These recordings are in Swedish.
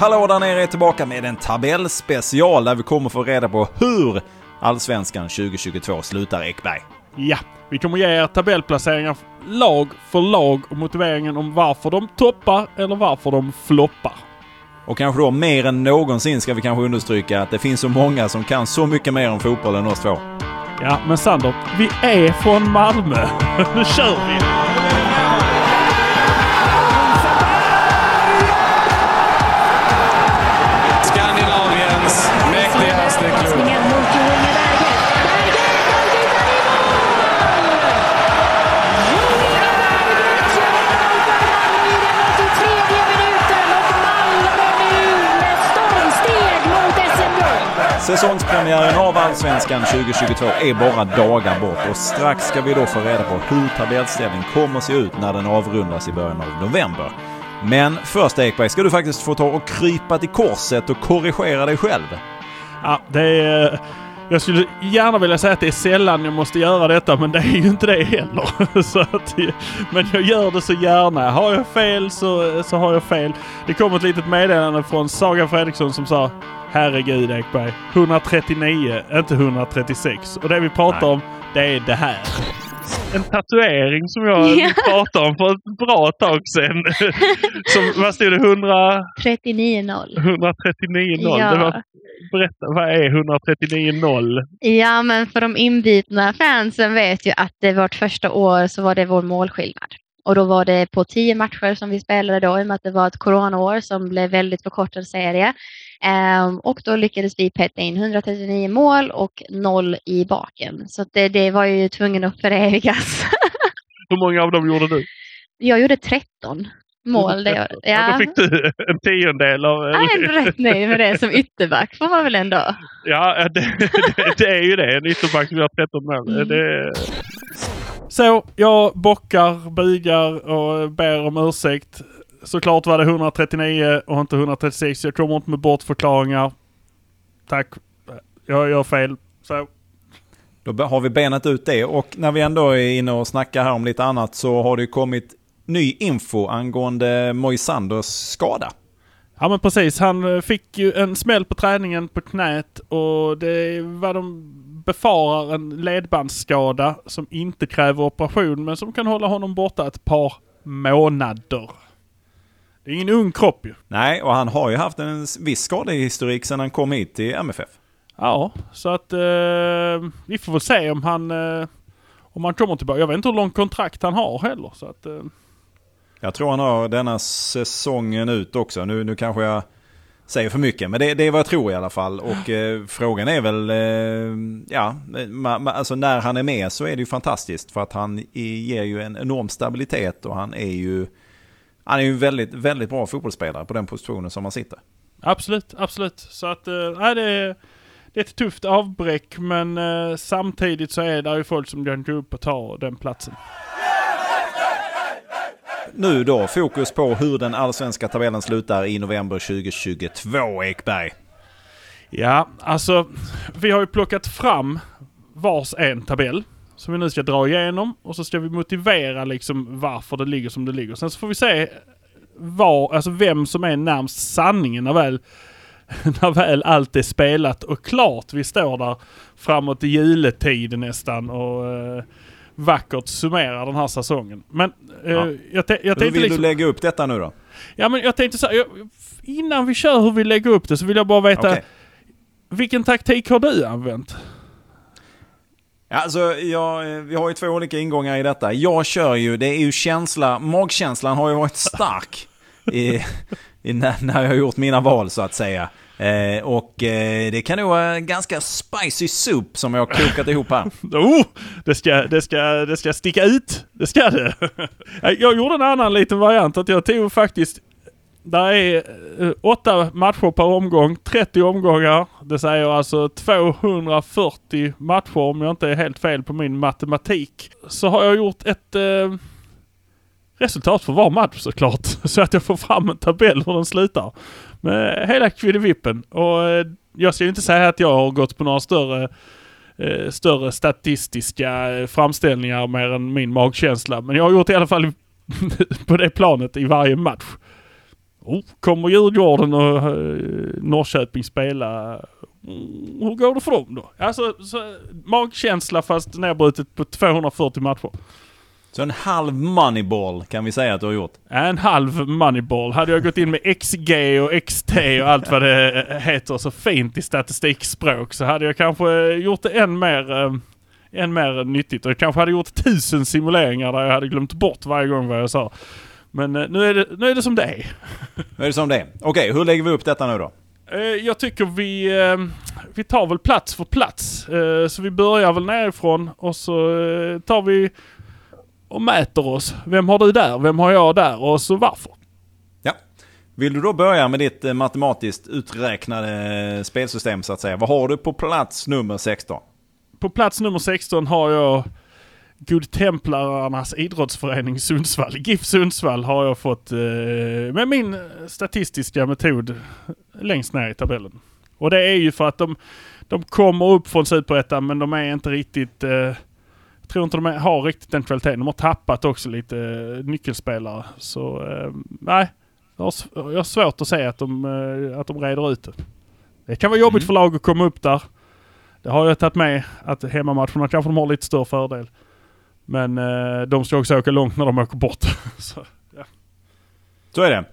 Hallå där nere är tillbaka med en tabellspecial där vi kommer få reda på hur Allsvenskan 2022 slutar Ekberg. Ja, vi kommer ge er tabellplaceringar lag för lag och motiveringen om varför de toppar eller varför de floppar. Och kanske då mer än någonsin ska vi kanske understryka att det finns så många som kan så mycket mer om fotboll än oss två. Ja, men Sander, vi är från Malmö. nu kör vi! Säsongspremiären av Allsvenskan 2022 är bara dagar bort och strax ska vi då få reda på hur tabellställningen kommer se ut när den avrundas i början av november. Men först Ekberg ska du faktiskt få ta och krypa till korset och korrigera dig själv. Ja, det är... Jag skulle gärna vilja säga att det är sällan jag måste göra detta, men det är ju inte det heller. så att, men jag gör det så gärna. Har jag fel så, så har jag fel. Det kom ett litet meddelande från Saga Fredriksson som sa Herregud Ekberg. 139, inte 136. Och det vi pratar Nej. om, det är det här. En tatuering som jag Ja. pratade om för ett bra tag sedan. som, vad stod det? 100, 39-0. 139-0. Ja. Det var, berätta, vad är 139-0? Ja, men för de inbitna fansen vet ju att det vårt första år så var det vår målskillnad. Och då var det på tio matcher som vi spelade då i och med att det var ett coronaår som blev väldigt förkortad serie. Ehm, och då lyckades vi peta in 139 mål och noll i baken. Så det, det var ju tvungen att förevigas. Hur många av dem gjorde du? Jag gjorde 13 mål det året. Ja. Då Ja, fick du en tiondel av... jag är rätt nöjd med det som ytterback får man väl ändå. Ja, det, det, det är ju det. En ytterback som gör 13 mål. Mm. Det... Så, jag bockar, bugar och ber om ursäkt. Såklart var det 139 och inte 136. Jag kommer inte med bortförklaringar. Tack. Jag gör fel. Så. Då har vi benat ut det och när vi ändå är inne och snackar här om lite annat så har det kommit ny info angående Moisanders skada. Ja men precis, han eh, fick ju en smäll på träningen på knät och det vad de befarar en ledbandsskada som inte kräver operation men som kan hålla honom borta ett par månader. Det är ingen ung kropp ju. Nej, och han har ju haft en viss skadehistorik sedan han kom hit till MFF. Ja, så att eh, vi får väl se om han, eh, om han kommer tillbaka. Jag vet inte hur långt kontrakt han har heller. Så att, eh, Jag tror han har denna säsongen ut också. Nu, nu kanske jag säger för mycket, men det, det är vad jag tror i alla fall. Och eh, frågan är väl, eh, ja, ma, ma, alltså när han är med så är det ju fantastiskt. För att han ger ju en enorm stabilitet och han är ju, han är ju väldigt, väldigt bra fotbollsspelare på den positionen som han sitter. Absolut, absolut. Så att, eh, det, är, det är ett tufft avbräck men eh, samtidigt så är det ju folk som kan gå upp och ta den platsen. Nu då, fokus på hur den allsvenska tabellen slutar i november 2022, Ekberg. Ja, alltså vi har ju plockat fram vars en tabell som vi nu ska dra igenom och så ska vi motivera liksom varför det ligger som det ligger. Sen så får vi se var, alltså vem som är närmst sanningen när väl, när väl allt är spelat och klart. Vi står där framåt i juletid nästan och eh, vackert summerar den här säsongen. Men eh, Ja. jag, te- jag Hur tänkte vill liksom... du lägga upp detta nu då? Ja men jag tänkte så här, jag, innan vi kör hur vi lägger upp det så vill jag bara veta Okej. vilken taktik har du använt? Alltså, jag, vi har ju två olika ingångar i detta. Jag kör ju, det är ju känsla, magkänslan har ju varit stark i, i när, när jag har gjort mina val så att säga. Eh, och eh, det kan nog vara en ganska spicy soup som jag har kokat ihop här. Oh, det ska, det ska, det ska sticka ut. Det ska det. Eh, jag gjorde en annan liten variant att jag tog faktiskt där är eh, åtta matcher per omgång, 30 omgångar. Det säger alltså 240 matcher om jag inte är helt fel på min matematik. Så har jag gjort ett eh, resultat för var match såklart. Så att jag får fram en tabell hur den slutar. Med eh, hela kviddevippen. Och eh, jag ska ju inte säga att jag har gått på några större eh, större statistiska framställningar mer än min magkänsla. Men jag har gjort i alla fall på det planet i varje match. Oh, kommer Djurgården och Norrköping spela? Mm, hur går det för dem då? Alltså, så, magkänsla fast nedbrutet på 240 matcher. Så en halv moneyball kan vi säga att du har gjort. En halv moneyball. Hade jag gått in med XG och XT och allt vad det heter så fint i statistikspråk så hade jag kanske gjort det än mer, eh, än mer nyttigt. Och jag kanske hade gjort tusen simuleringar där jag hade glömt bort varje gång vad jag sa. Men eh, nu är det, nu är det som det är. Nu är det som det är. Okej, hur lägger vi upp detta nu då? Eh, Jag tycker vi, vi tar väl plats för plats. Så vi börjar väl nerifrån och så tar vi och mäter oss. Vem har du där? Vem har jag där? Och så varför? Ja. Vill du då börja med ditt eh, matematiskt uträknade spelsystem så att säga? Vad har du på plats nummer 16? På plats nummer 16 har jag Godtemplarnas idrottsförening Sundsvall. GIF Sundsvall har jag fått eh, med min statistiska metod längst ner i tabellen. Och det är ju för att de, de kommer upp från Superettan men de är inte riktigt... Eh, tror inte de har riktigt den kvaliteten. De har tappat också lite eh, nyckelspelare. Så eh, nej, jag har, svårt att säga att de, eh, att de reder ut det. Det kan vara jobbigt Mm. för lag att komma upp där. Det har jag tagit med att hemmamatcherna kanske de har lite större fördel. Men eh, de ska också åka långt när de åker bort. Så, ja. Så är det.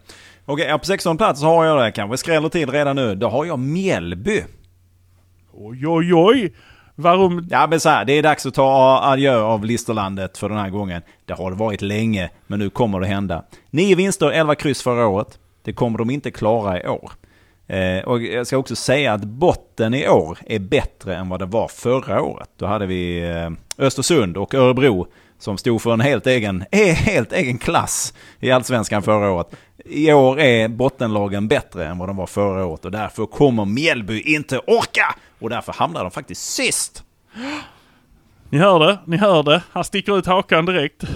Okej, på 16 plats har jag det. Kanske skräller till redan nu. Då har jag Mjällby. Oj, oj, oj! Varum... Ja men så här, det är dags att ta adjö av Listerlandet för den här gången. Det har det varit länge, men nu kommer det hända. Nio vinster, 11 kryss förra året. Det kommer de inte klara i år. Eh, och jag ska också säga att botten i år är bättre än vad det var förra året. Då hade vi eh, Östersund och Örebro som stod för en helt egen, eh, helt egen klass i Allsvenskan förra året. I år är bottenlagen bättre än vad de var förra året och därför kommer Mjällby inte orka! Och därför hamnar de faktiskt sist. Ni hör det, ni hör det. Han sticker ut hakan direkt.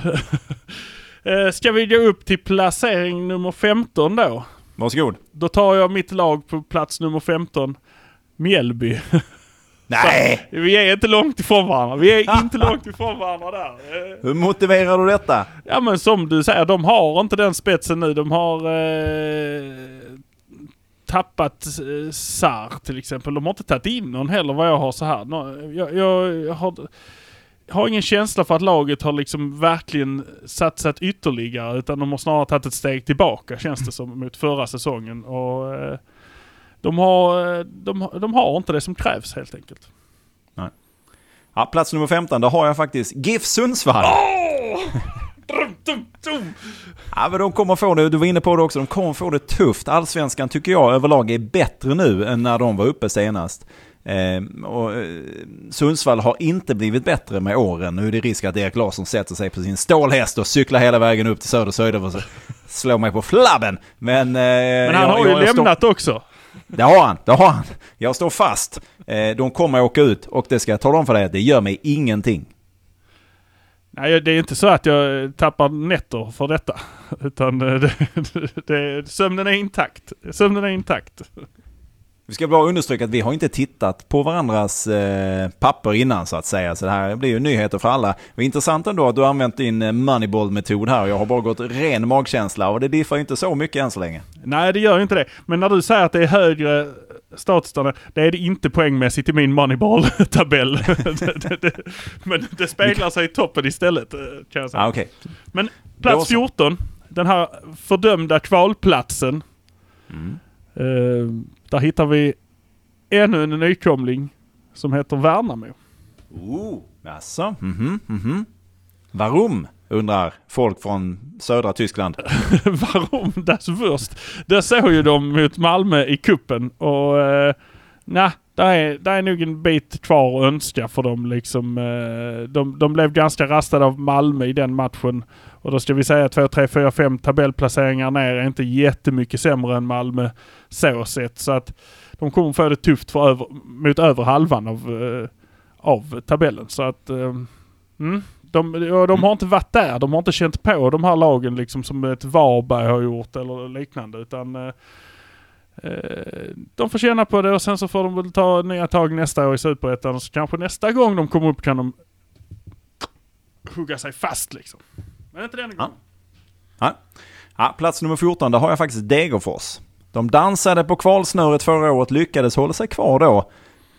Eh, Ska vi gå upp till placering nummer 15 då? Varsågod. Då tar jag mitt lag på plats nummer 15. Mjällby. Nej! Vi är inte långt ifrån varandra. Vi är inte långt ifrån varandra där. Eh, Hur motiverar du detta? Ja men som du säger, de har inte den spetsen nu. De har eh, tappat eh, Sar till exempel. De har inte tagit in någon heller vad jag har så här. Jag, jag, jag har, har ingen känsla för att laget har liksom verkligen satsat ytterligare utan de har snarare tagit ett steg tillbaka känns det som mot förra säsongen. Och, eh, de, har, eh, de, har- de har inte det som krävs helt enkelt. Ja, plats nummer 15, där har jag faktiskt GIF Sundsvall. Dum. Ja, men de kommer få det, du var inne på det också, de kommer få det tufft. Allsvenskan tycker jag överlag är bättre nu än när de var uppe senast. Eh, och, eh, Sundsvall har inte blivit bättre med åren. Nu är det risk att Erik Larsson sätter sig på sin stålhäst och cyklar hela vägen upp till Söder och slår mig på flabben. Men, eh, Men han jag- har ju jag- jag står- lämnat också. Det har han, det har han. Jag står fast. Eh, de kommer åka ut och det ska jag tala om för dig det gör mig ingenting. Nej, det är inte så att jag tappar nätter för detta. Utan eh, det, det, sömnen är intakt. Sömnen är intakt. Vi ska bara understryka att vi har inte tittat på varandras eh, papper innan så att säga. Så det här blir ju nyheter för alla. Är intressant ändå att du har använt din eh, moneyball-metod här. Jag har bara gått ren magkänsla och det diffar inte så mycket än så länge. Nej, det gör ju inte det. Men när du säger att det är högre status där, det är det inte poängmässigt i min Moneyball-tabell. men det speglar sig i toppen istället, eh, kan jag säga. Ah, Okej. Men plats så. 14, den här fördömda kvalplatsen. Mm. Eh, där hittar vi ännu en nykomling som heter Värnamo. Oh, jaså? Mhm, mhm. Varum? Undrar folk från södra Tyskland. Warum das Wurst? Där såg ju de mot Malmö i kuppen och eh, nej, där är, där är nog en bit kvar att önska för dem liksom. Eh, de, de blev ganska rastade av Malmö i den matchen. Och då ska vi säga 2, 3, 4, 5 tabellplaceringar ner är inte jättemycket sämre än Malmö så sett. Så att de kommer få det tufft för över, mot över halvan av, eh, av tabellen. Så att eh, mm, de, de har inte varit där. De har inte känt på de här lagen liksom som ett Varberg har gjort eller liknande. Utan eh, eh, de får känna på det och sen så får de väl ta nya tag nästa år i Superettan. Så kanske nästa gång de kommer upp kan de hugga sig fast liksom. Men inte denna gången. Ja, Ja, plats nummer 14, där har jag faktiskt Degerfors. De dansade på kvalsnöret förra året, lyckades hålla sig kvar då.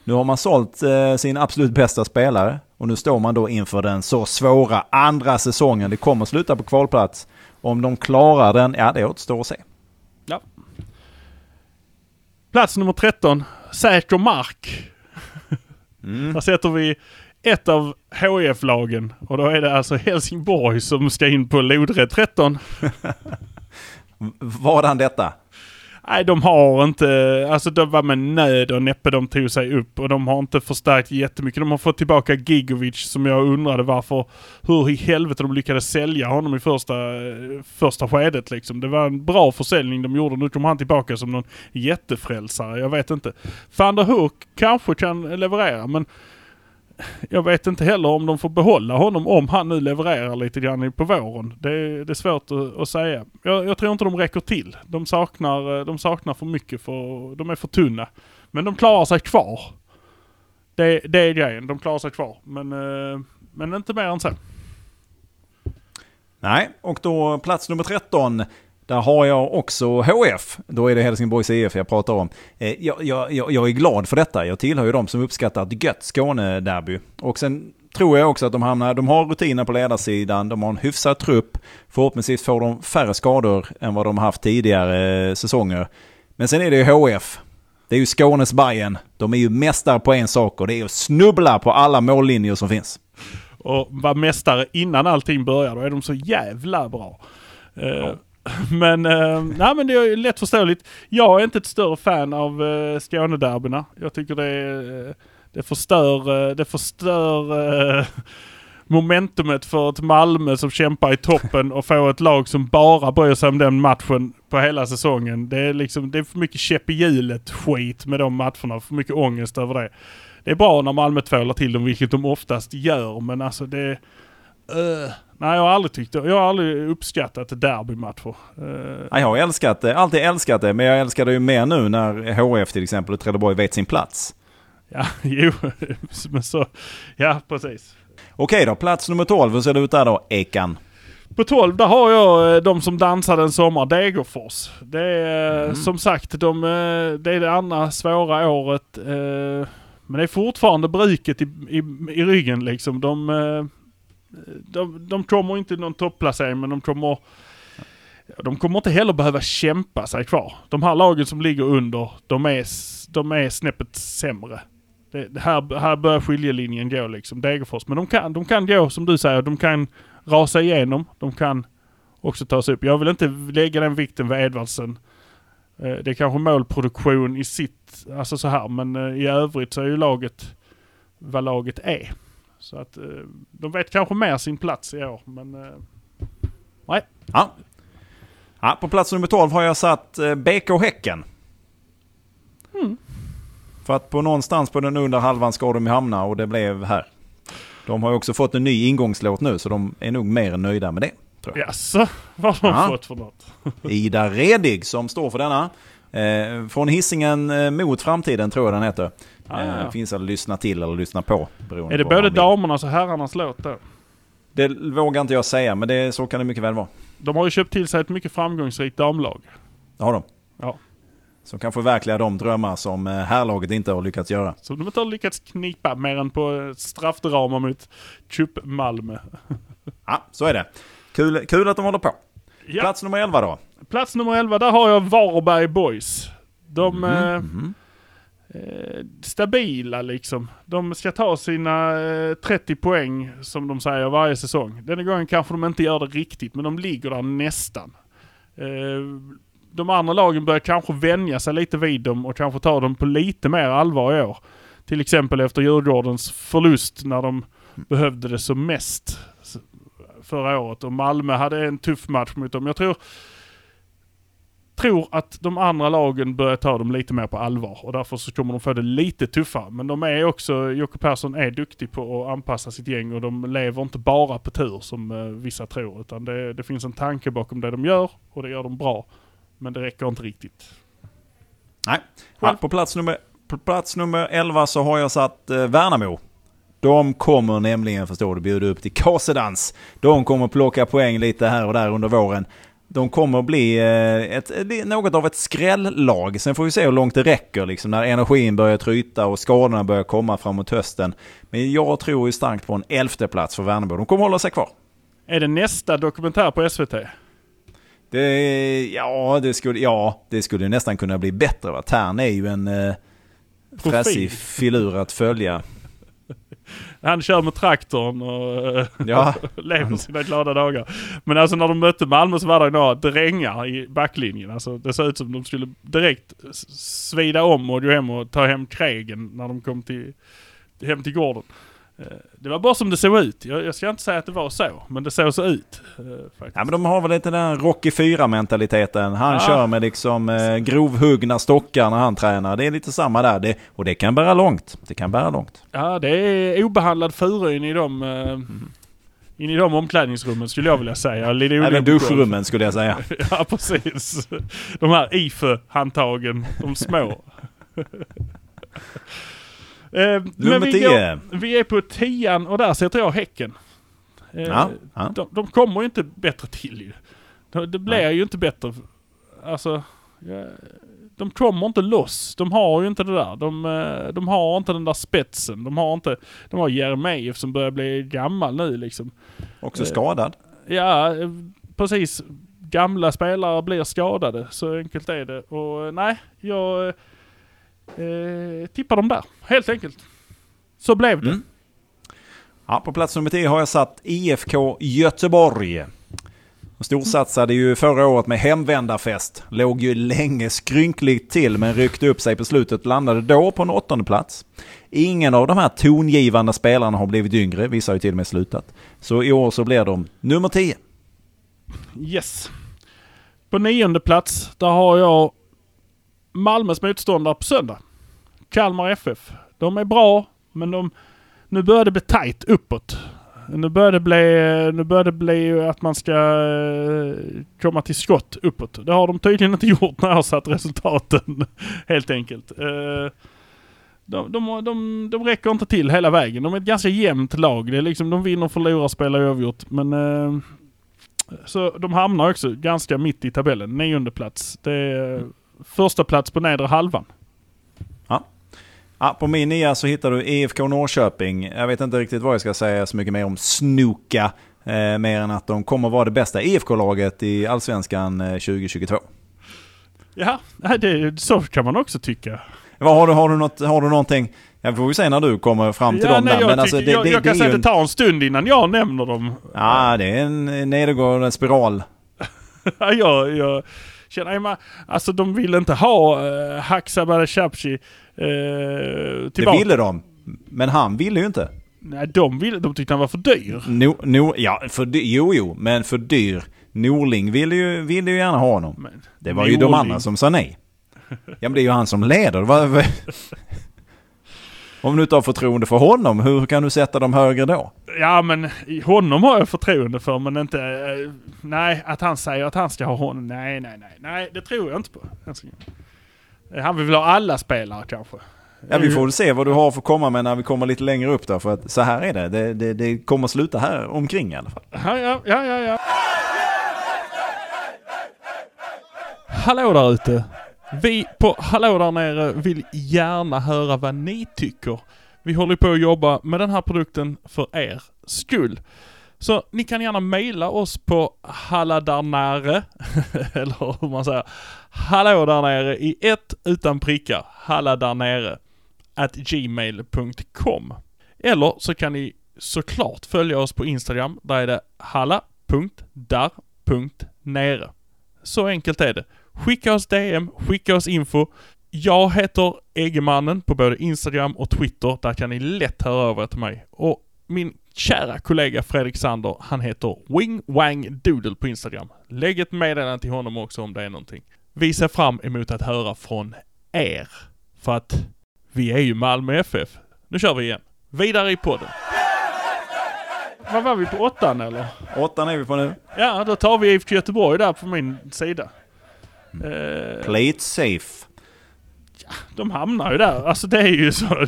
Nu har man sålt eh, sin absolut bästa spelare och nu står man då inför den så svåra andra säsongen. Det kommer sluta på kvalplats. Om de klarar den, ja det återstår att se. Ja. Plats nummer 13. Säker mark. Mm. Där sätter vi ett av hf lagen och då är det alltså Helsingborg som ska in på lodrätt 13. Vadan detta? Nej, de har inte... Alltså det var med nöd och näppe de tog sig upp och de har inte förstärkt jättemycket. De har fått tillbaka Gigovic som jag undrade varför... Hur i helvete de lyckades sälja honom i första, första skedet liksom. Det var en bra försäljning de gjorde. Nu kommer han tillbaka som någon jättefrälsare. Jag vet inte. Van der Hoek kanske kan leverera men jag vet inte heller om de får behålla honom om han nu levererar lite grann på våren. Det, det är svårt att, att säga. Jag, jag, tror inte de räcker till. De saknar, eh, de saknar för mycket, för, de är för tunna. Men de klarar sig kvar. Det, det är grejen, de klarar sig kvar. Men, eh, men inte mer än så. Nej, och då plats nummer 13. Där har jag också HF. Då är det Helsingborgs IF jag pratar om. Eh, jag, jag, jag, är glad för detta. Jag tillhör ju de som uppskattar ett gött Skåne-derby. Och sen tror jag också att de hamnar, de har rutiner på ledarsidan, de har en hyfsad trupp. Förhoppningsvis får de färre skador än vad de haft tidigare eh, säsonger. Men sen är det ju HF. Det är ju Skånes Bayern. De är ju mästare på en sak och det är att snubbla på alla mållinjer som finns. Och vara mästare innan allting börjar, då är de så jävla bra. Eh, ja. Men, eh, nej, men det är lätt förståeligt. Jag är inte ett större fan av eh, Skånederbyna. Jag tycker det, eh, det förstör, eh, det förstör eh, momentumet för ett Malmö som kämpar i toppen och får ett lag som bara bryr sig om den matchen på hela säsongen. Det är liksom, det är för mycket käpp i hjulet skit med de matcherna. För mycket ångest över det. Det är bra när Malmö tvålar till dem, vilket de oftast gör, men alltså det... Uh, Nej, jag har aldrig tyckt Jag har aldrig uppskattat derbymatcher. Uh... jag har älskat det, alltid älskat det, men jag älskar det ju mer nu när HF till exempel och Trelleborg vet sin plats. Ja, jo, men så, ja precis. Okej då, plats nummer 12, hur ser det ut där då, Ekan? På 12 där har jag eh, de som dansade en sommar, Degerfors. Det är mm. som sagt, de, det är det andra svåra året. Men det är fortfarande bruket i, i, i ryggen liksom. De, de, de kommer inte någon topplacering men de kommer de kommer inte heller behöva kämpa sig kvar. De här lagen som ligger under, de är, de är snäppet sämre. Det, det här, här börjar skiljelinjen gå liksom, Degerfors. Men de kan, de kan gå, som du säger, de kan rasa igenom. De kan också ta sig upp. Jag vill inte lägga den vikten vid Edvardsen. Eh, det är kanske målproduktion i sitt, alltså så här, men eh, i övrigt så är ju laget vad laget är. Så att eh, de vet kanske mer sin plats i år, men eh, nej. Ja. ja. På plats nummer 12 har jag satt eh, BK Häcken. Mm. För att på någonstans på den under halvan ska de hamna och det blev här. De har också fått en ny ingångslåt nu så de är nog mer än nöjda med det. Jaså, vad har de ja. fått för något? Ida Redig som står för denna. Eh, från hissingen mot framtiden tror jag den heter. Ah, ja, ja. Finns att lyssna till eller lyssna på. Är det både damernas och herrarnas låt då? Det vågar inte jag säga, men det, så kan det mycket väl vara. De har ju köpt till sig ett mycket framgångsrikt damlag. Det har de. Ja. Som kan förverkliga de drömmar som eh, herrlaget inte har lyckats göra. Som de inte har lyckats knipa mer än på straffdrama mot Chup Malmö. ja, så är det. Kul, kul att de håller på. Ja. Plats nummer 11 då? Plats nummer 11, där har jag Varberg Boys. De... Mm. Eh, mm eh, Eh, stabila liksom. De ska ta sina eh, 30 poäng som de säger varje säsong. Denna gången kanske de inte gör det riktigt, men de ligger där nästan. Eh, de andra lagen börjar kanske vänja sig lite vid dem och kanske ta dem på lite mer allvar i år. Till exempel efter Djurgårdens förlust när de behövde det som mest förra året. Och Malmö hade en tuff match mot dem. Jag tror tror att de andra lagen börjar ta dem lite mer på allvar och därför så kommer de få det lite tuffare. Men de är också, Jocke Persson är duktig på att anpassa sitt gäng och de lever inte bara på tur som eh, vissa tror. Utan det, det finns en tanke bakom det de gör och det gör de bra. Men det räcker inte riktigt. Nej, ja, på, plats nummer, på plats nummer 11 så har jag satt eh, Värnamo. De kommer nämligen, förstår du, bjuda upp till kasedans. De kommer plocka poäng lite här och där under våren. De kommer att bli eh, ett, något av ett skrälllag. Sen får vi se hur långt det räcker liksom, när energin börjar tryta och skadorna börjar komma framåt hösten. Men jag tror ju starkt på en elfte plats för Värnamo. De kommer hålla sig kvar. Är det nästa dokumentär på SVT? Det, ja, det skulle, ja, det skulle nästan kunna bli bättre. Va? Tern är ju en eh, fräsig filur att följa. Han kör med traktorn och eh, Ja. lever sina glada dagar. Men alltså när de mötte Malmö så var det några drängar i backlinjen. Alltså det såg ut som de skulle direkt svida om och gå hem och ta hem kregen när de kom till, hem till gården. Eh, Det var bara som det såg ut. Jag, jag ska inte säga att det var så, men det såg så ut. eh, faktiskt. Ja, men de har väl lite den Rocky 4-mentaliteten. Han Ja. kör med liksom eh, grovhuggna stockar när han tränar. Det är lite samma där. Det, och det kan bära långt. Det kan bära långt. Ja, det är obehandlad furu in i de, eh, in i de omklädningsrummen skulle jag vilja säga. Lite Även duschrummen skulle jag säga. Ja, precis. De här IFE-handtagen, de små. Eh, Nummer vi, 10. går, vi är på tian och där sätter jag Häcken. Eh, Ja, ja. De, de kommer ju inte bättre till ju. Det, det blir Nej. ju inte bättre. Alltså, ja, de kommer inte loss. De har ju inte det där. De, eh, de har inte den där spetsen. De har inte... De har Jeremejeff som börjar bli gammal nu liksom. Också Eh, skadad. Ja, eh, precis. Gamla spelare blir skadade. Så enkelt är det. Och nej, jag eh, tippar dem där. Helt enkelt. Så blev det. Mm. Ja, på plats nummer 10 har jag satt IFK Göteborg. De storsatsade ju förra året med hemvändarfest. Låg ju länge skrynkligt till men ryckte upp sig på slutet. Landade då på en åttonde plats. Ingen av de här tongivande spelarna har blivit yngre. Vissa har ju till och med slutat. Så i år så blir de nummer 10. Yes. På nionde plats, där har jag Malmös motståndare på söndag. Kalmar FF. De är bra, men de, nu börjar det bli tight uppåt. Nu börjar det bli, nu börjar det bli att man ska eh, komma till skott uppåt. Det har de tydligen inte gjort när jag har satt resultaten. Helt enkelt. Eh, de, de, de, de räcker inte till hela vägen. De är ett ganska jämnt lag. Det är liksom, de vinner, förlorar, spelar oavgjort. Men eh, så de hamnar också ganska mitt i tabellen. Nionde plats. Det är första plats på nedre halvan. Ja, på min nia så hittar du IFK Norrköping. Jag vet inte riktigt vad jag ska säga så mycket mer om Snuka. Eh, mer än att de kommer vara det bästa IFK-laget i Allsvenskan eh, 2022. Ja, nej, det, så kan man också tycka. Vad har, du, har, du något, har du någonting? Jag får vi se när du kommer fram till Ja, dem nej, där. jag, Men alltså, tycker, det, jag, det, jag kan säga att det tar en stund innan jag nämner dem. Ja, det är en nedåtgående spiral. Ja, jag, jag känner, man, alltså de vill inte ha uh, Haksabah Chapchi uh, Det tillbaka. ville de. Men han ville ju inte. Nej, de, ville, de tyckte han var för dyr. No, no, ja, för, jo, jo, men för dyr. Norling ville ju, ville ju gärna ha honom. Men, Det var ju de Norling. andra som sa nej. Ja, men det är ju han som leder. Om du inte har förtroende för honom, hur kan du sätta dem högre då? Ja men honom har jag förtroende för men inte... eh, nej, att han säger att han ska ha honom. Nej, nej, nej. Nej, det tror jag inte på. Eh, Han vill väl ha alla spelare kanske. Ja, vi får väl se vad du har för att komma med när vi kommer lite längre upp där. För att så här är det. Det, det, det kommer sluta här omkring i alla fall. Ja, ja, ja, ja, ja. Hallå där ute. Vi på Hallå där nere vill gärna höra vad ni tycker. Vi håller på att jobba med den här produkten för er skull. Så ni kan gärna mejla oss på halladarnare, eller hur man säger, hallå där nere i ett utan prickar, halladarnere, at gmail.com. Eller så kan ni såklart följa oss på Instagram. Där är det halla.dar.nere. Så enkelt är det. Skicka oss DM, skicka oss info. Jag heter Eggemannen på både Instagram och Twitter. Där kan ni lätt höra av er till mig. Och min kära kollega Fredrik Sander, han heter Wing Wang Doodle på Instagram. Lägg ett meddelande till honom också om det är någonting. Vi ser fram emot att höra från er. För att vi är ju Malmö FF. Nu kör vi igen. Vidare i podden. Vad var vi på åttan eller? Åttan är vi på nu. Ja, då tar vi IFK Göteborg där på min sida. Eh, Play it safe. De hamnar ju där. Alltså det är ju så.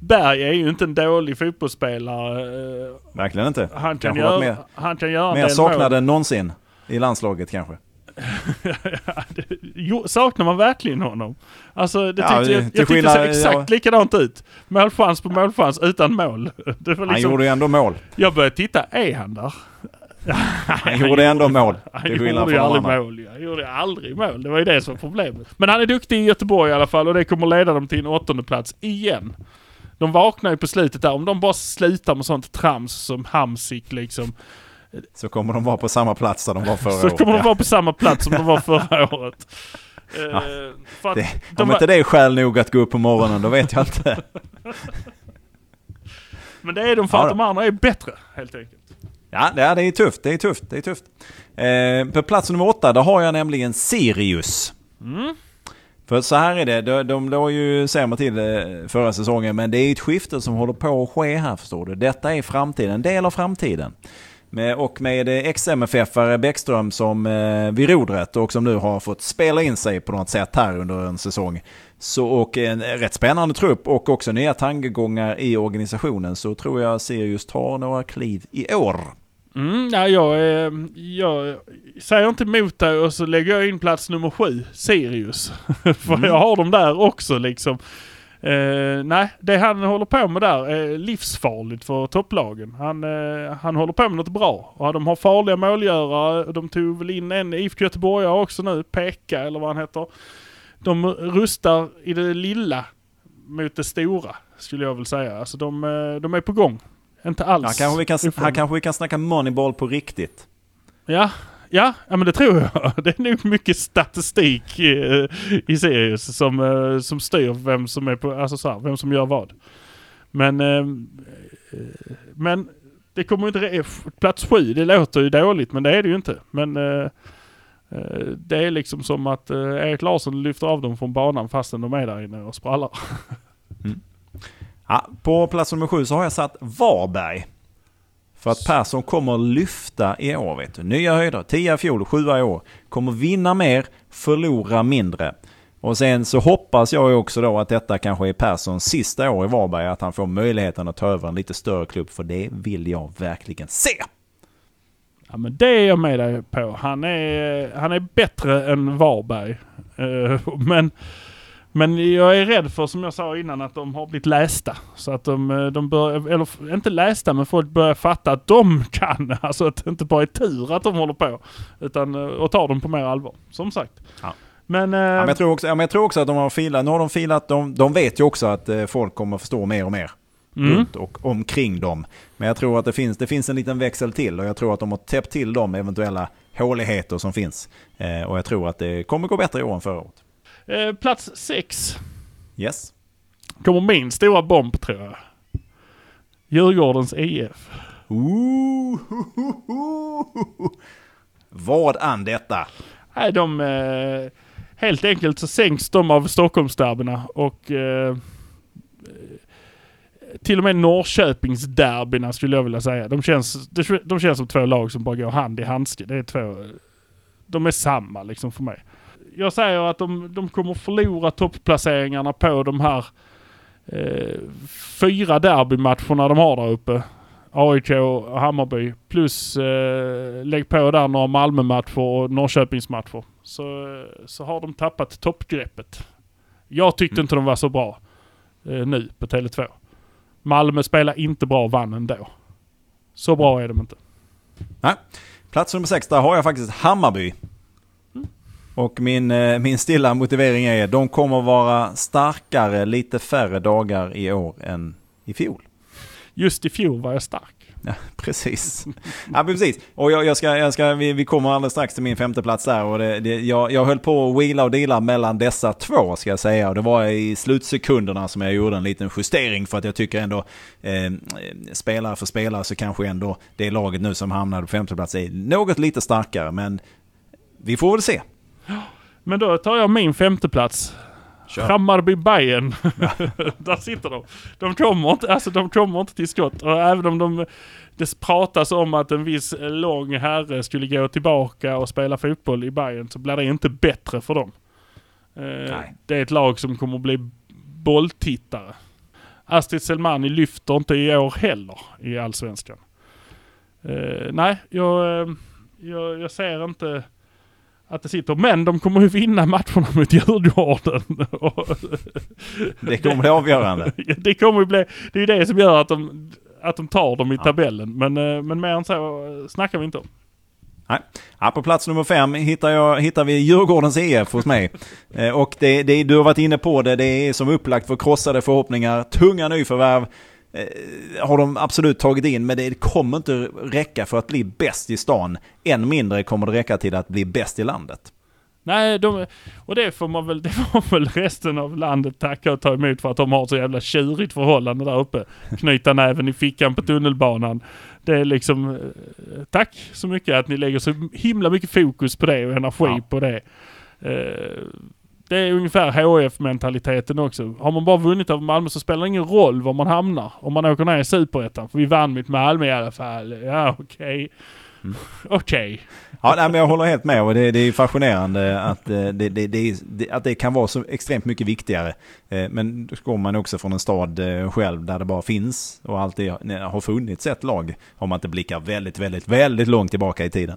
Berg är ju inte en dålig fotbollsspelare. Eh, Verkligen inte. Han kan, göra, mer, han kan göra mer saknad än någonsin i landslaget kanske. jo, saknar man verkligen honom? Alltså det Ja, tyckte, jag, jag tyckte det såg skillnad- exakt ja. likadant ut. Målchans på målchans utan mål. Var Han liksom, gjorde ju ändå mål. Jag började titta, är han där? Han gjorde ändå mål. Han gjorde ju aldrig andra. mål. Han gjorde aldrig mål. Det var ju det som var problemet. Men han är duktig i Göteborg i alla fall och det kommer leda dem till en åttonde plats igen. De vaknar ju på slutet där. Om de bara slutar med sånt trams som Hamsik liksom. Så kommer de vara på samma plats där de var förra Så året. kommer de Ja. vara på samma plats som de var förra året. För att Det, de om var- inte det är skäl nog att gå upp på morgonen, då vet jag inte. Men det är de för Ja att de andra är bättre helt enkelt. Ja, det är, tufft. Det är tufft. Det är tufft. Eh, på plats nummer åtta, där har jag nämligen Sirius. Mm. För så här är det, de, de låg ju sämre till eh, förra säsongen, men det är ett skifte som håller på att ske här förstår du. Detta är framtiden, en del av framtiden. Med, och med eh, ex-MFF-are Bäckström som eh, vid rodret och som nu har fått spela in sig på något sätt här under en säsong. Så, och en rätt spännande trupp och också nya tankegångar i organisationen så tror jag Sirius tar några kliv i år. Mm, ja, jag, är, jag säger inte emot dig och så lägger jag in plats nummer sju, Sirius. För Mm. jag har dem där också liksom. Eh, nej, det han håller på med där är livsfarligt för topplagen. Han, eh, han håller på med något bra. Och de har farliga målgörare. De tog väl in en IFK Göteborg också nu, Pekka eller vad han heter. De rustar i det lilla mot det stora, skulle jag väl säga. Alltså de, eh, de är på gång. Inte alls. Här kanske, vi kan, ifrån. här kanske vi kan snacka Moneyball på riktigt. Ja, ja, ja men det tror jag. Det är nog mycket statistik i, i Sirius som, eh, som styr vem som är på, alltså så här, vem som gör vad. Men, eh, eh, men det kommer inte, plats sju, det låter ju dåligt men det är det ju inte. Men eh, eh, det är liksom som att eh, Erik Larsson lyfter av dem från banan fastän de är där inne och sprallar. Ja, på plats nummer sju så har jag satt Varberg. För att Persson kommer lyfta i år vet du. Nya höjder, 10 i fjol, 7 i år. Kommer vinna mer, förlora mindre. Och sen så hoppas jag också då att detta kanske är Perssons sista år i Varberg. Att han får möjligheten att ta över en lite större klubb. För det vill jag verkligen se. Ja men det är jag med dig på. Han är, han är bättre än Varberg. Eh, men, men jag är rädd för, som jag sa innan, att de har blivit lästa. Så att de, eh, de bör, eller inte lästa, men folk börjar fatta att de kan. Alltså att det inte bara är tur att de håller på. Utan, eh, och tar dem på mer allvar. Som sagt. Ja. Men, eh, Ja, men, jag tror också, ja, men jag tror också att de har filat. Nu har de filat. De, de vet ju också att eh, folk kommer förstå mer och mer. mm, runt och omkring dem. Men jag tror att det finns, det finns en liten växel till och jag tror att de har täppt till de eventuella håligheter som finns. Eh, och jag tror att det kommer gå bättre i år än förra året. Eh, plats sex Yes. kommer min stora bomb tror jag. Djurgårdens IF. Ooh, Vad an detta? Nej, de... Eh, helt enkelt så sänks de av Stockholmsderbyna och eh, till och med Norrköpingsderbyna skulle jag vilja säga. De känns, de, de känns som två lag som bara går hand i handske. Det är två... De är samma liksom för mig. Jag säger att de, de kommer förlora toppplaceringarna på de här eh, fyra derbymatcherna de har där uppe. AIK och Hammarby. Plus eh, lägg på där några Malmö-matcher och Norrköpingsmatcher. Så, så har de tappat toppgreppet. Jag tyckte inte de var så bra eh, nu på Tele2. Malmö spelar inte bra och vann ändå. Så bra är de inte. Plats nummer sex, där har jag faktiskt Hammarby. Och min, eh, min stilla motivering är de kommer vara starkare lite färre dagar i år än i fjol. Just i fjol var jag stark. Ja, precis. Ja, precis. Och jag, jag ska, jag ska, vi, vi kommer alldeles strax till min femte plats där. Och det, det, jag, jag höll på att wheela och deala mellan dessa två ska jag säga. Och det var i slutsekunderna som jag gjorde en liten justering. För att jag tycker ändå, eh, spelare för spelare så kanske ändå det laget nu som hamnade på femte plats är något lite starkare. Men vi får väl se. Men då tar jag min femte plats. Kör. Hammarby Bayern. Där sitter de. De kommer, inte, alltså de kommer inte till skott. Och även om de, det pratas om att en viss lång herre skulle gå tillbaka och spela fotboll i Bayern så blir det inte bättre för dem. Eh, Nej. det är ett lag som kommer bli bolltittare. Astrid Selmani lyfter inte i år heller i Allsvenskan. Eh, nej, jag, eh, jag, jag ser inte att det sitter. Men de kommer ju vinna matcherna mot Djurgården. Det kommer bli avgörande. det kommer bli, det är ju det som gör att de, att de tar dem i tabellen. Men, eh, men mer än så snackar vi inte om. Ja, på plats nummer fem hittar, jag, hittar vi Djurgårdens EF hos mig. Eh, och det, det, du har varit inne på det, det är som upplagt för krossade förhoppningar, tunga nyförvärv. Eh, har de absolut tagit in, men det kommer inte räcka för att bli bäst i stan. Än mindre kommer det räcka till att bli bäst i landet. Nej, de, och det får man väl, det får väl resten av landet tacka och ta emot för att de har så jävla tjurigt förhållande där uppe. Knyta näven i fickan på tunnelbanan. Det är liksom, eh, tack så mycket att ni lägger så himla mycket fokus på det och energi Ja. på det. Eh, Det är ungefär HF-mentaliteten också. Har man bara vunnit över Malmö så spelar det ingen roll var man hamnar. Om man åker ner i Superettan. För vi vann mot Malmö i alla fall. Ja, okej. Mm. Okej. Ja, nej, men jag håller helt med och det, det är fascinerande att eh, det, det, det, det, att det kan vara så extremt mycket viktigare. Eh, Men då går man också från en stad eh, själv där det bara finns och alltid har funnits ett lag. Om man inte blickar väldigt, väldigt, väldigt långt tillbaka i tiden.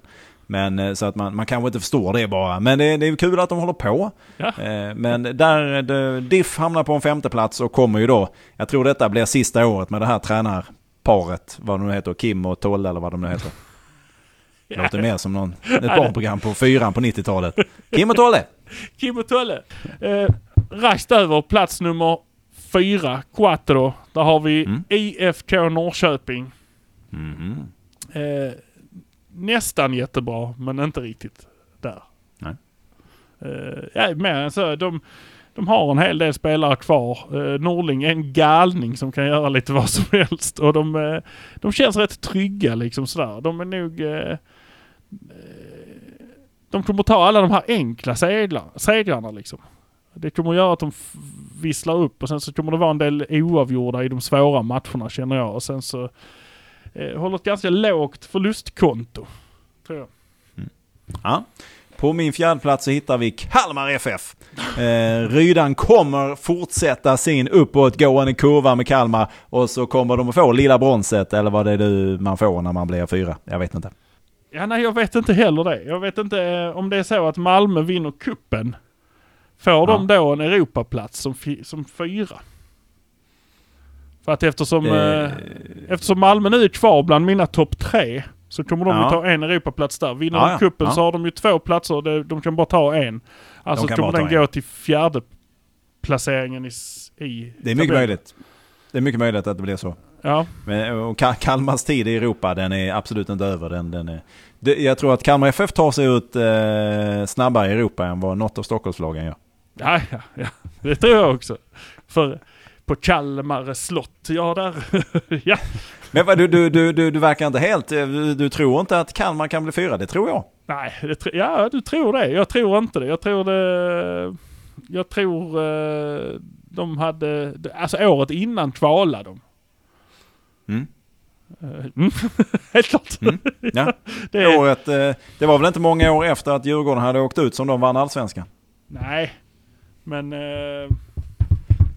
Men eh, så att man, man kanske inte förstår det bara. Men det, det är kul att de håller på. Ja. Eh, Men där det, Diff hamnar på en femte plats och kommer ju då, jag tror detta blir sista året med det här tränarparet, vad de nu heter, Kim och Tolle eller vad de nu heter. Det låter mer som någon, ett barnprogram på fyran på 90-talet. Kim och Tolle! Kim och Tolle. Eh, raskt över plats nummer fyra, Quattro. Där har vi Mm. IFK Norrköping. Mhm. Eh, nästan jättebra, men inte riktigt där. Nej. Eh, ja, mer än så. De, de har en hel del spelare kvar. Eh, Norling är en galning som kan göra lite vad som helst. Och de, eh, de känns rätt trygga liksom sådär. De är nog... Eh, de kommer ta alla de här enkla segrarna liksom. Det kommer göra att de visslar upp och sen så kommer det vara en del oavgjorda i de svåra matcherna känner jag. Och sen så eh, håller ett ganska lågt förlustkonto. Tror jag. Ja. På min fjärde plats så hittar vi Kalmar FF. Eh, Rydan kommer fortsätta sin uppåtgående kurva med Kalmar och så kommer de att få lilla bronset eller vad det är du man får när man blir fyra. Jag vet inte. Ja, nej, jag vet inte heller det. Jag vet inte eh, om det är så att Malmö vinner kuppen. Får de då en Europaplats som, som fyra? För att eftersom, Eh, eh, eftersom Malmö nu är kvar bland mina topp tre så kommer de Ja. ju ta en Europaplats där. Vinner Ja, de ja. kuppen Ja. så har de ju två platser. De, de kan bara ta en. Alltså kan kommer den en. gå till fjärde placeringen i, i Det är mycket tabellen. möjligt. Det är mycket möjligt att det blir så. Ja, Men, och Ka- Kalmars tid i Europa, den är absolut inte över. Den, den är, det, jag tror att Kalmar FF tar sig ut eh, snabbare i Europa än vad något av Stockholmslagen gör. ja, ja, ja. det tror jag också. För på Kalmar slott, ja där, ja. Men vad, du, du, du, du, du verkar inte helt... eh, Du, du tror inte att Kalmar kan bli fyra? Det tror jag. Nej, det, ja du tror det. Jag tror inte det. Jag tror det... Jag tror eh, de hade... Alltså året innan kvalade de. Mm. Eh, Mm. Helt klart. Mm. Ja. Det Året, det var väl inte många år efter att Djurgården hade åkt ut som de vann allsvenskan? nej, men...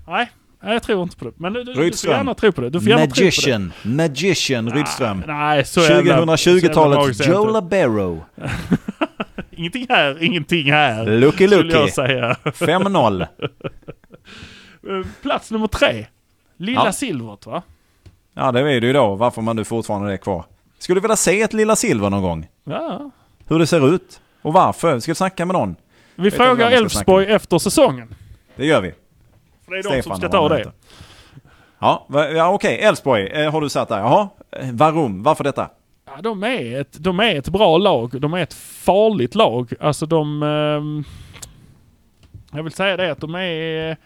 Nej, nej, jag tror inte på det. Men du, du, du får gärna tro på det. Du får gärna tro Magician, Magician på det. Rydström. Nej, så jävla- så jävla 2020-talets magiskt är det Joe. Labero. Ingenting här, ingenting här. Lucky Lucky. jag säga. 5-0. Eh, Plats nummer tre. Lilla Ja. silvret va? Ja, det är det ju då. Varför man nu fortfarande är kvar. Skulle vilja se ett lilla silver någon gång. Ja. Hur det ser ut. Och varför. Ska vi snacka med någon? Vi frågar Elfsborg efter säsongen. Det gör vi. För det är de Stefan som ska ta det. Ja, ja okej. Elfsborg eh, har du satt där. Jaha. Eh, Varum. Varför detta? Ja, de, är ett, de är ett bra lag. De är ett farligt lag. Alltså de... ehm, jag vill säga det att de är eh,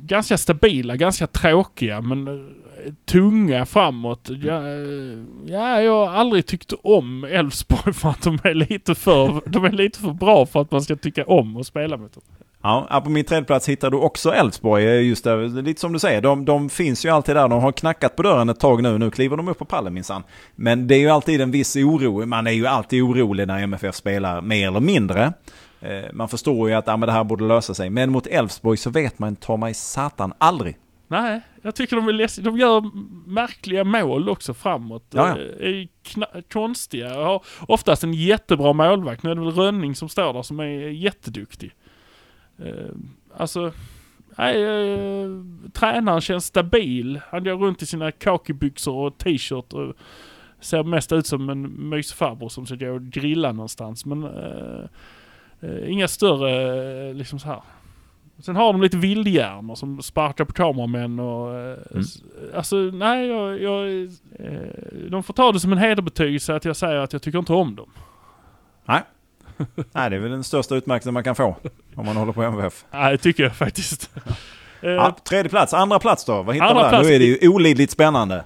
ganska stabila, ganska tråkiga men eh, tunga framåt. Ja, eh, ja, jag har aldrig tyckt om Elfsborg för att de är lite för, de är lite för bra för att man ska tycka om att spela mot dem. Ja, på min tredje plats hittar du också Elfsborg. eh, Just där, lite som du säger, de, de finns ju alltid där. De har knackat på dörren ett tag nu. Nu kliver de upp på pallen minsann. Men det är ju alltid en viss oro. Man är ju alltid orolig när MFF spelar mer eller mindre. Eh, Man förstår ju att ja, det här borde lösa sig. Men mot Elfsborg så vet man ta mig satan aldrig Nej, jag tycker de är ledsna. De gör märkliga mål också framåt. Ja. Eh, Är konstiga. Har oftast en jättebra målvakt. Nu är det väl Rönning som står där som är jätteduktig. Eh, Alltså, nej, eh, tränaren känns stabil. Han går runt i sina kakibyxor och t-shirt och ser mest ut som en mysfarbror som ska gå och grilla någonstans. Men eh, eh, inga större, eh, liksom så här. Sen har de lite vildhjärnor som sparkar på kameramän och... Mm. Alltså nej, jag... jag de får ta det som en hederbetygelse att jag säger att jag tycker inte om dem. Nej. Nej, det är väl den största utmärkelsen man kan få om man håller på MFF. Nej, det tycker jag faktiskt. Eh, Ja, tredje plats, andra plats då? Vad hittar Andra vi där? Nu är det ju olidligt spännande.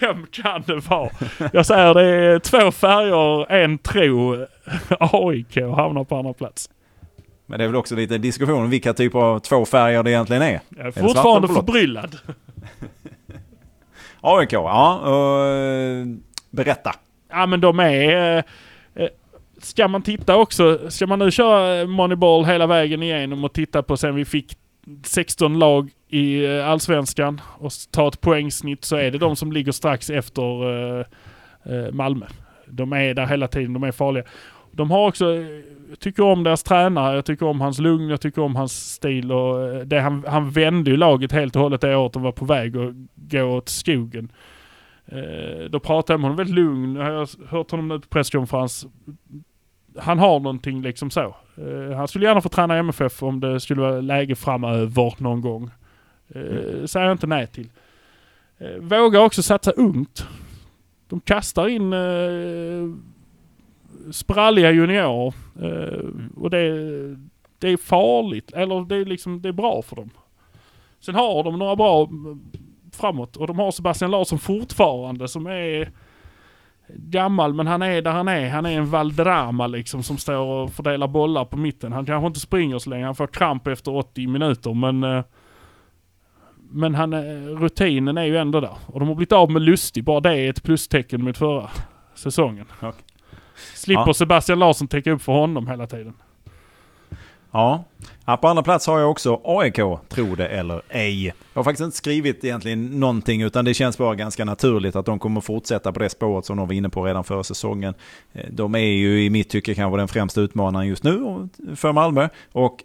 Vem kan det vara? Jag säger det är två färger, en tro. AIK hamnar på andra plats. Men det är väl också lite diskussion om vilka typer av två färger det egentligen är. Jag är svart fortfarande förbryllad. AIK, ja. Och, eh, berätta. Ja men de är... Ska man titta också, ska man nu köra Moneyball hela vägen igenom och titta på sen vi fick 16 lag i eh, Allsvenskan och ta ett poängsnitt så är det de som ligger strax efter eh, eh, Malmö. De är där hela tiden, de är farliga. De har också, jag tycker om deras tränare, jag tycker om hans lugn, jag tycker om hans stil och det, han, han vände ju laget helt och hållet det året de var på väg att gå åt skogen. Eh, då pratade jag med honom väldigt lugn. Jag har hört honom nu på presskonferens. Han har någonting liksom så. Eh, han skulle gärna få träna MFF om det skulle vara läge framöver någon gång. Eh, säger jag inte nej till. Eh, vågar också satsa ungt. De kastar in eh, spralliga juniorer. Eh, och det, det är farligt. Eller det är liksom, det är bra för dem. Sen har de några bra mm, framåt. Och de har Sebastian Larsson fortfarande som är gammal men han är där han är. Han är en Valderrama liksom som står och fördelar bollar på mitten. Han kanske inte springer så länge. Han får kramp efter 80 minuter men eh, men han, eh, rutinen är ju ändå där. Och de har blivit av med Lustig. Bara det är ett plustecken mot förra säsongen. Okej. Slipper Ja. Sebastian Larsson täcka upp för honom hela tiden. Ja. ja, på andra plats har jag också AIK, tro det eller ej. Jag har faktiskt inte skrivit egentligen någonting utan det känns bara ganska naturligt att de kommer fortsätta på det spåret som de var inne på redan förra säsongen. Eh, de är ju i mitt tycke kanske den främsta utmanaren just nu för Malmö. Och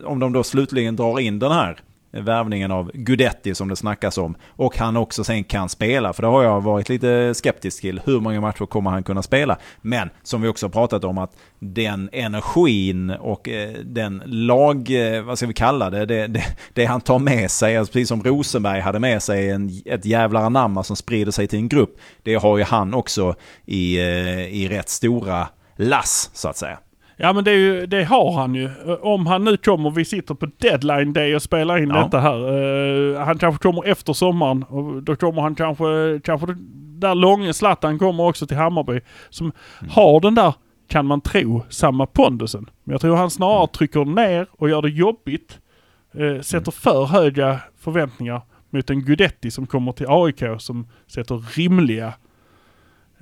eh, om de då slutligen drar in den här värvningen av Gudetti som det snackas om. Och han också sen kan spela, för det har jag varit lite skeptisk till. Hur många matcher kommer han kunna spela? Men som vi också har pratat om att den energin och eh, den lag, eh, vad ska vi kalla det, det, det, det han tar med sig, alltså precis som Rosenberg hade med sig en, ett jävla anamma som sprider sig till en grupp. Det har ju han också i, eh, i rätt stora lass så att säga. Ja men det, ju, det har han ju. Om han nu kommer, vi sitter på deadline day och spelar in Ja. detta här. Eh, han kanske kommer efter sommaren och då kommer han kanske, kanske där långe Zlatan kommer också till Hammarby. Som har den där, kan man tro, samma pondusen. Men jag tror han snarare trycker ner och gör det jobbigt. Eh, sätter för höga förväntningar mot en Gudetti som kommer till AIK som sätter rimliga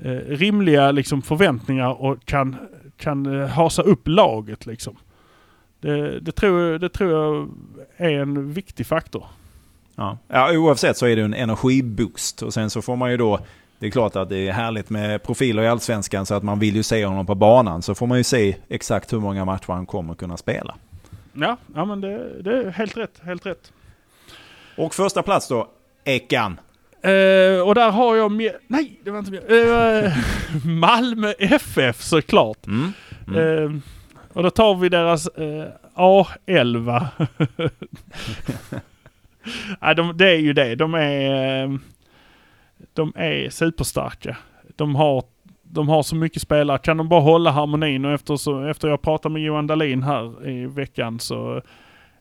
eh, rimliga liksom förväntningar och kan, kan eh, hasa upp laget liksom. Det, det, tror, det tror jag är en viktig faktor. Ja. ja, oavsett så är det en energiboost. Och sen så får man ju då, det är klart att det är härligt med profiler i Allsvenskan så att man vill ju se honom på banan. Så får man ju se exakt hur många matcher han kommer kunna spela. Ja, ja men det, det är helt rätt. Helt rätt. Och första plats då, Ekan. Eh, och där har jag med, nej det var inte med, eh, Malmö FF såklart. Mm. Eh, och då tar vi deras eh, A11. Nej, de, det är ju det. De är, de är superstarka. De har, de har så mycket spelare. Kan de bara hålla harmonin och efter, så, efter jag pratade med Johan Dahlin här i veckan så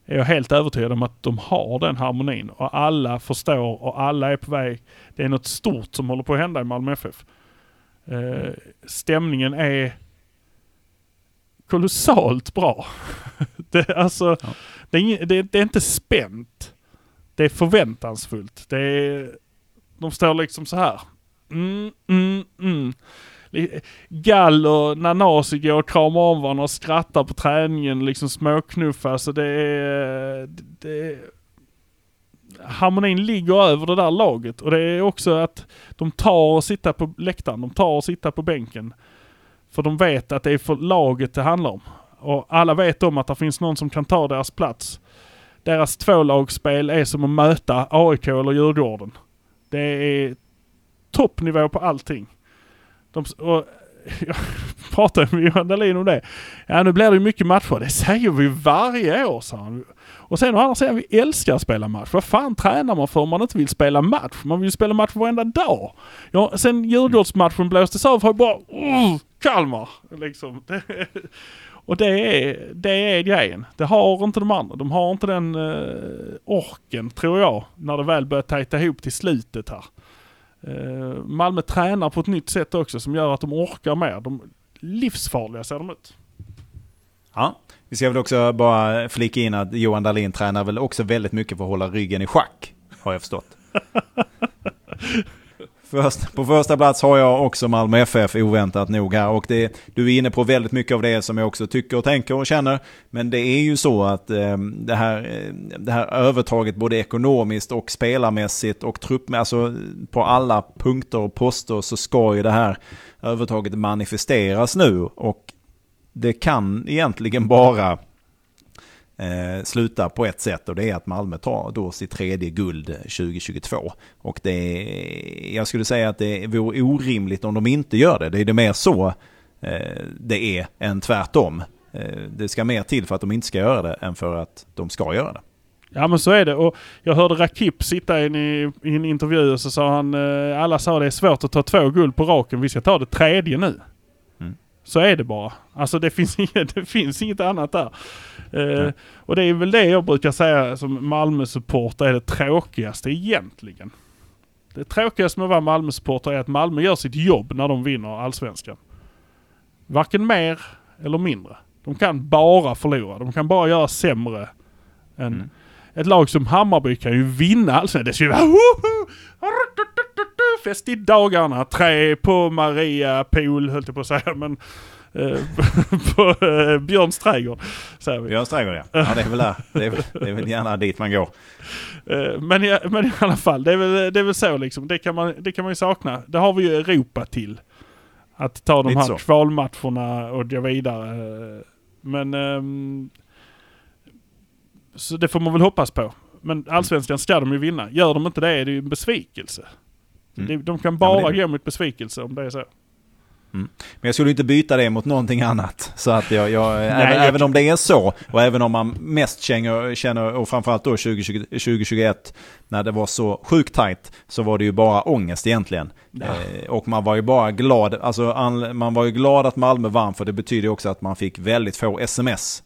är jag helt övertygad om att de har den harmonin. Och alla förstår och alla är på väg. Det är något stort som håller på att hända i Malmö FF. Eh, stämningen är kolossalt bra. det, alltså, Ja. det, är det, det är inte spänt. Det är förväntansfullt. Det är, de står liksom så här. Mm, mm, mm. Gall och Nanasi går och kramar om varandra och skrattar på träningen, liksom småknuffar. Så det är... Det, harmonin ligger över det där laget. Och det är också att de tar och sitta på läktaren, de tar och sitta på bänken. För de vet att det är för laget det handlar om. Och alla vet om att det finns någon som kan ta deras plats. Deras tvålagsspel är som att möta AIK eller Djurgården. Det är toppnivå på allting. De, och jag pratade med Johan Dahlin om det. Ja nu blir det ju mycket matcher. Det säger vi varje år sa han. Och sen å andra sidan, vi älskar att spela match. Vad fan tränar man för om man inte vill spela match? Man vill ju spela match varenda dag. Ja, sen Djurgårdsmatchen blåstes av har jag bara uh, Kalmar. Liksom. och det är, det är grejen. Det har inte de andra. De har inte den uh, orken, tror jag, när det väl börjar tajta ihop till slutet här. Uh, Malmö tränar på ett nytt sätt också som gör att de orkar mer. De livsfarliga ser de ut. Ja, vi ska väl också bara flika in att Johan Dahlin tränar väl också väldigt mycket för att hålla ryggen i schack, har jag förstått. Först, på första plats har jag också Malmö FF oväntat nog här och det, du är inne på väldigt mycket av det som jag också tycker och tänker och känner. Men det är ju så att eh, det, här, ehm, det här övertaget både ekonomiskt och spelarmässigt och trupp, alltså på alla punkter och poster så ska ju det här övertaget manifesteras nu och det kan egentligen bara eh, sluta på ett sätt och det är att Malmö tar då sitt tredje guld 2022. Och det är, jag skulle säga att det vore orimligt om de inte gör det. Det är det mer så eh, det är än tvärtom. Eh, det ska mer till för att de inte ska göra det än för att de ska göra det. Ja men så är det och jag hörde Rakip sitta in i, i en intervju och så sa han, eh, alla sa det är svårt att ta två guld på raken, vi ska ta det tredje nu. Så är det bara. Alltså det finns inget, det finns inget annat där. Eh, och det är väl det jag brukar säga som Malmö-supporter är det tråkigaste egentligen. Det tråkigaste med att vara Malmö-supporter är att Malmö gör sitt jobb när de vinner allsvenskan. Varken mer eller mindre. De kan bara förlora. De kan bara göra sämre än... Mm. Ett lag som Hammarby kan ju vinna allsvenskan. Det ju vara fest i dagarna. Tre på Maria Pool höll jag på att säga men eh, på eh, Björns trädgård. Säger vi. Björns trädgård ja. ja. det är väl där. Det är, väl- det är väl gärna dit man går. Eh, Men i, men i alla fall, det är väl, det är väl så liksom. Det kan, man, det kan man ju sakna. Det har vi ju Europa till. Att ta de Lite här så. kvalmatcherna och gå vidare. Men... ehm, så det får man väl hoppas på. Men allsvenskan ska de ju vinna. Gör de inte det är det ju en besvikelse. Mm. De kan Ja, bara men det- gå mot besvikelse om det är så. Men jag skulle inte byta det mot någonting annat. Så att jag, jag, även, jag- även om det är så, och även om man mest känner, känner och framförallt då 2020, 2021, när det var så sjukt tajt, så var det ju bara ångest egentligen. Eh, och man var ju bara glad, alltså an, man var ju glad att Malmö vann, för det betyder ju också att man fick väldigt få sms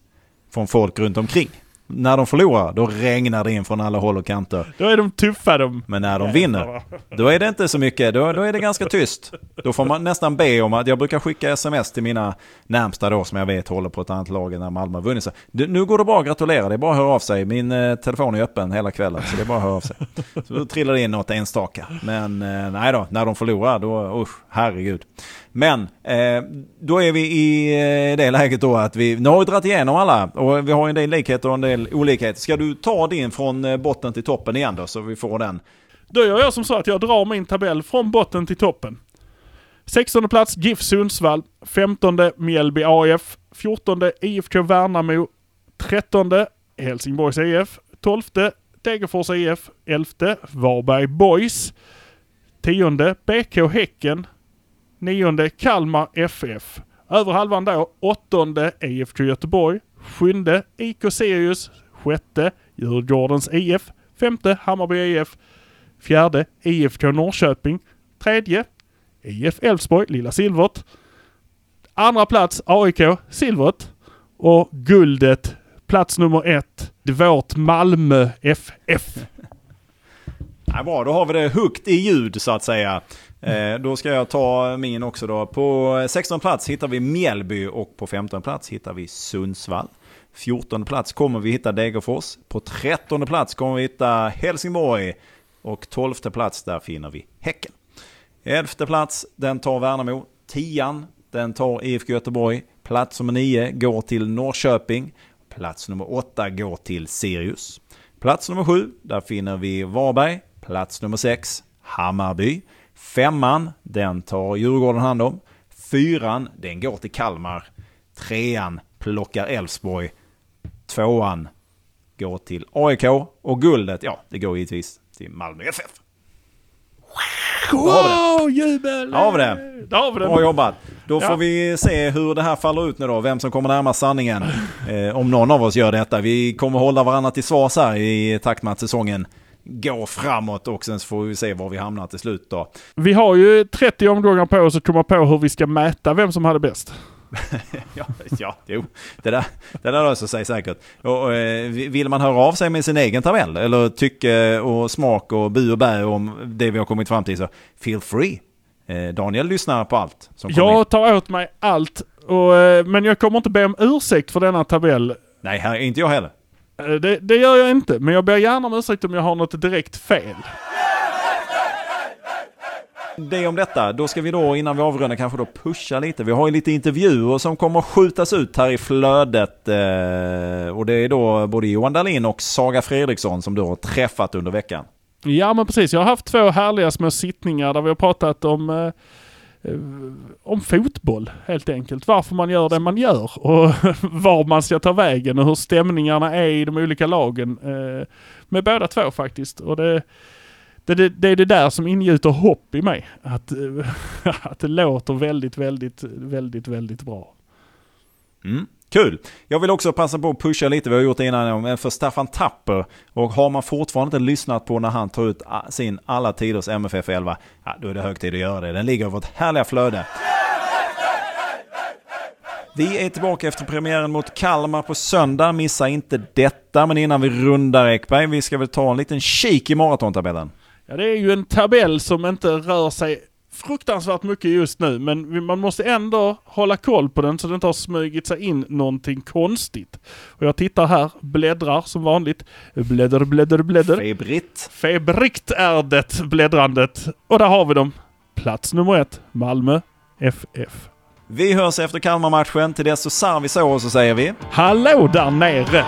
från folk runt omkring. När de förlorar, då regnar det in från alla håll och kanter. Då är de tuffa de. Men när de vinner, då är det inte så mycket. Då, då är det ganska tyst. Då får man nästan be om att, jag brukar skicka sms till mina närmsta då som jag vet håller på ett annat lag när Malmö har vunnit. Så, "Du, nu går det bra att gratulera, det är bara att höra av sig. Min eh, telefon är öppen hela kvällen så det är bara att höra av sig. Så då trillar det in något enstaka. Men eh, nej då, när de förlorar då, usch, herregud. Men eh, då är vi i eh, det läget då att vi, nu har vi dragit igenom alla och vi har en del likheter och en del olikheter. Ska du ta din från eh, botten till toppen igen då så vi får den? Då gör jag som så att jag drar min tabell från botten till toppen. 16 plats GIF Sundsvall. 15 Mjällby AF. 14 IFK Värnamo. 13 Helsingborgs IF. 12 Degerfors IF. 11 Varberg Boys. 10 BK Häcken nionde Kalmar FF. Över halvan då åttonde IFK Göteborg. Sjunde IK Sirius. Sjätte Djurgårdens IF. Femte Hammarby IF. Fjärde IFK Norrköping. Tredje IF Elfsborg, Lilla Silvert. Andra plats AIK, Silvert. Och guldet, plats nummer ett, vårt Malmö FF. Ja, bra, då har vi det högt i ljud så att säga. Eh, då ska jag ta min också då. På 16 plats hittar vi Mjällby och på 15 plats hittar vi Sundsvall. 14 plats kommer vi hitta Degerfors. På 13 plats kommer vi hitta Helsingborg. Och 12 plats där finner vi Häcken. 11 plats, den tar Värnamo. 10 den tar IFK Göteborg. Plats nummer 9 går till Norrköping. Plats nummer 8 går till Sirius. Plats nummer 7 där finner vi Varberg. Plats nummer sex, Hammarby. Femman, den tar Djurgården hand om. Fyran, den går till Kalmar. Trean plockar Elfsborg. Tvåan går till AIK. Och guldet, ja, det går givetvis till Malmö FF. Wow, jubel! Där har vi det. Där har vi det. Bra jobbat. Då Ja. får vi se hur det här faller ut nu då. Vem som kommer närmast sanningen. Eh, om någon av oss gör detta. Vi kommer hålla varandra till svars här i takt med att säsongen går framåt. Och sen så får vi se var vi hamnar till slut då. Vi har ju 30 omgångar på oss att komma på hur vi ska mäta vem som hade bäst. Ja, ja jo. Det där, det där löser sig säkert. Och, och, eh, vill man höra av sig med sin egen tabell eller tycke och smak och bu och bä om det vi har kommit fram till så feel free. Eh, Daniel lyssnar på allt som in. Jag tar åt mig allt, och, eh, men jag kommer inte be om ursäkt för denna tabell. Nej, här, inte jag heller. Eh, Det, det gör jag inte, men jag ber gärna om ursäkt om jag har något direkt fel. Det om detta. Då ska vi då innan vi avrundar kanske då pusha lite. Vi har ju lite intervjuer som kommer att skjutas ut här i flödet. Eh, och det är då både Johan Dahlin och Saga Fredriksson som du har träffat under veckan. Ja men precis, jag har haft två härliga små sittningar där vi har pratat om eh, Eh, om fotboll helt enkelt. Varför man gör det man gör och var man ska ta vägen och hur stämningarna är i de olika lagen. Eh, med båda två faktiskt. Och det, det, det, det är det där som ingjuter hopp i mig. Att, eh, att det låter väldigt, väldigt, väldigt, väldigt bra. Mm. Kul! Jag vill också passa på att pusha lite, vi har gjort det innan, för Staffan Tapper. Och har man fortfarande inte lyssnat på när han tar ut ah, sin alla tiders MFF 11, ja, då är det hög tid att göra det. Den ligger i vårt härliga flöde. Vi är tillbaka efter premiären mot Kalmar på söndag. Missa inte detta. Men innan vi rundar Ekberg, vi ska väl ta en liten kik i maratontabellen. Ja, det är ju en tabell som inte rör sig fruktansvärt mycket just nu, men man måste ändå hålla koll på den så det inte har smugit sig in någonting konstigt. Och jag tittar här, bläddrar som vanligt. Bläddrar, bläddrar, bläddrar. Febritt. Febrikt är det bläddrandet. Och där har vi dem. Plats nummer ett, Malmö FF. Vi hörs efter Kalmar-matchen. Till dess så sar vi så och så säger vi... Hallå där nere!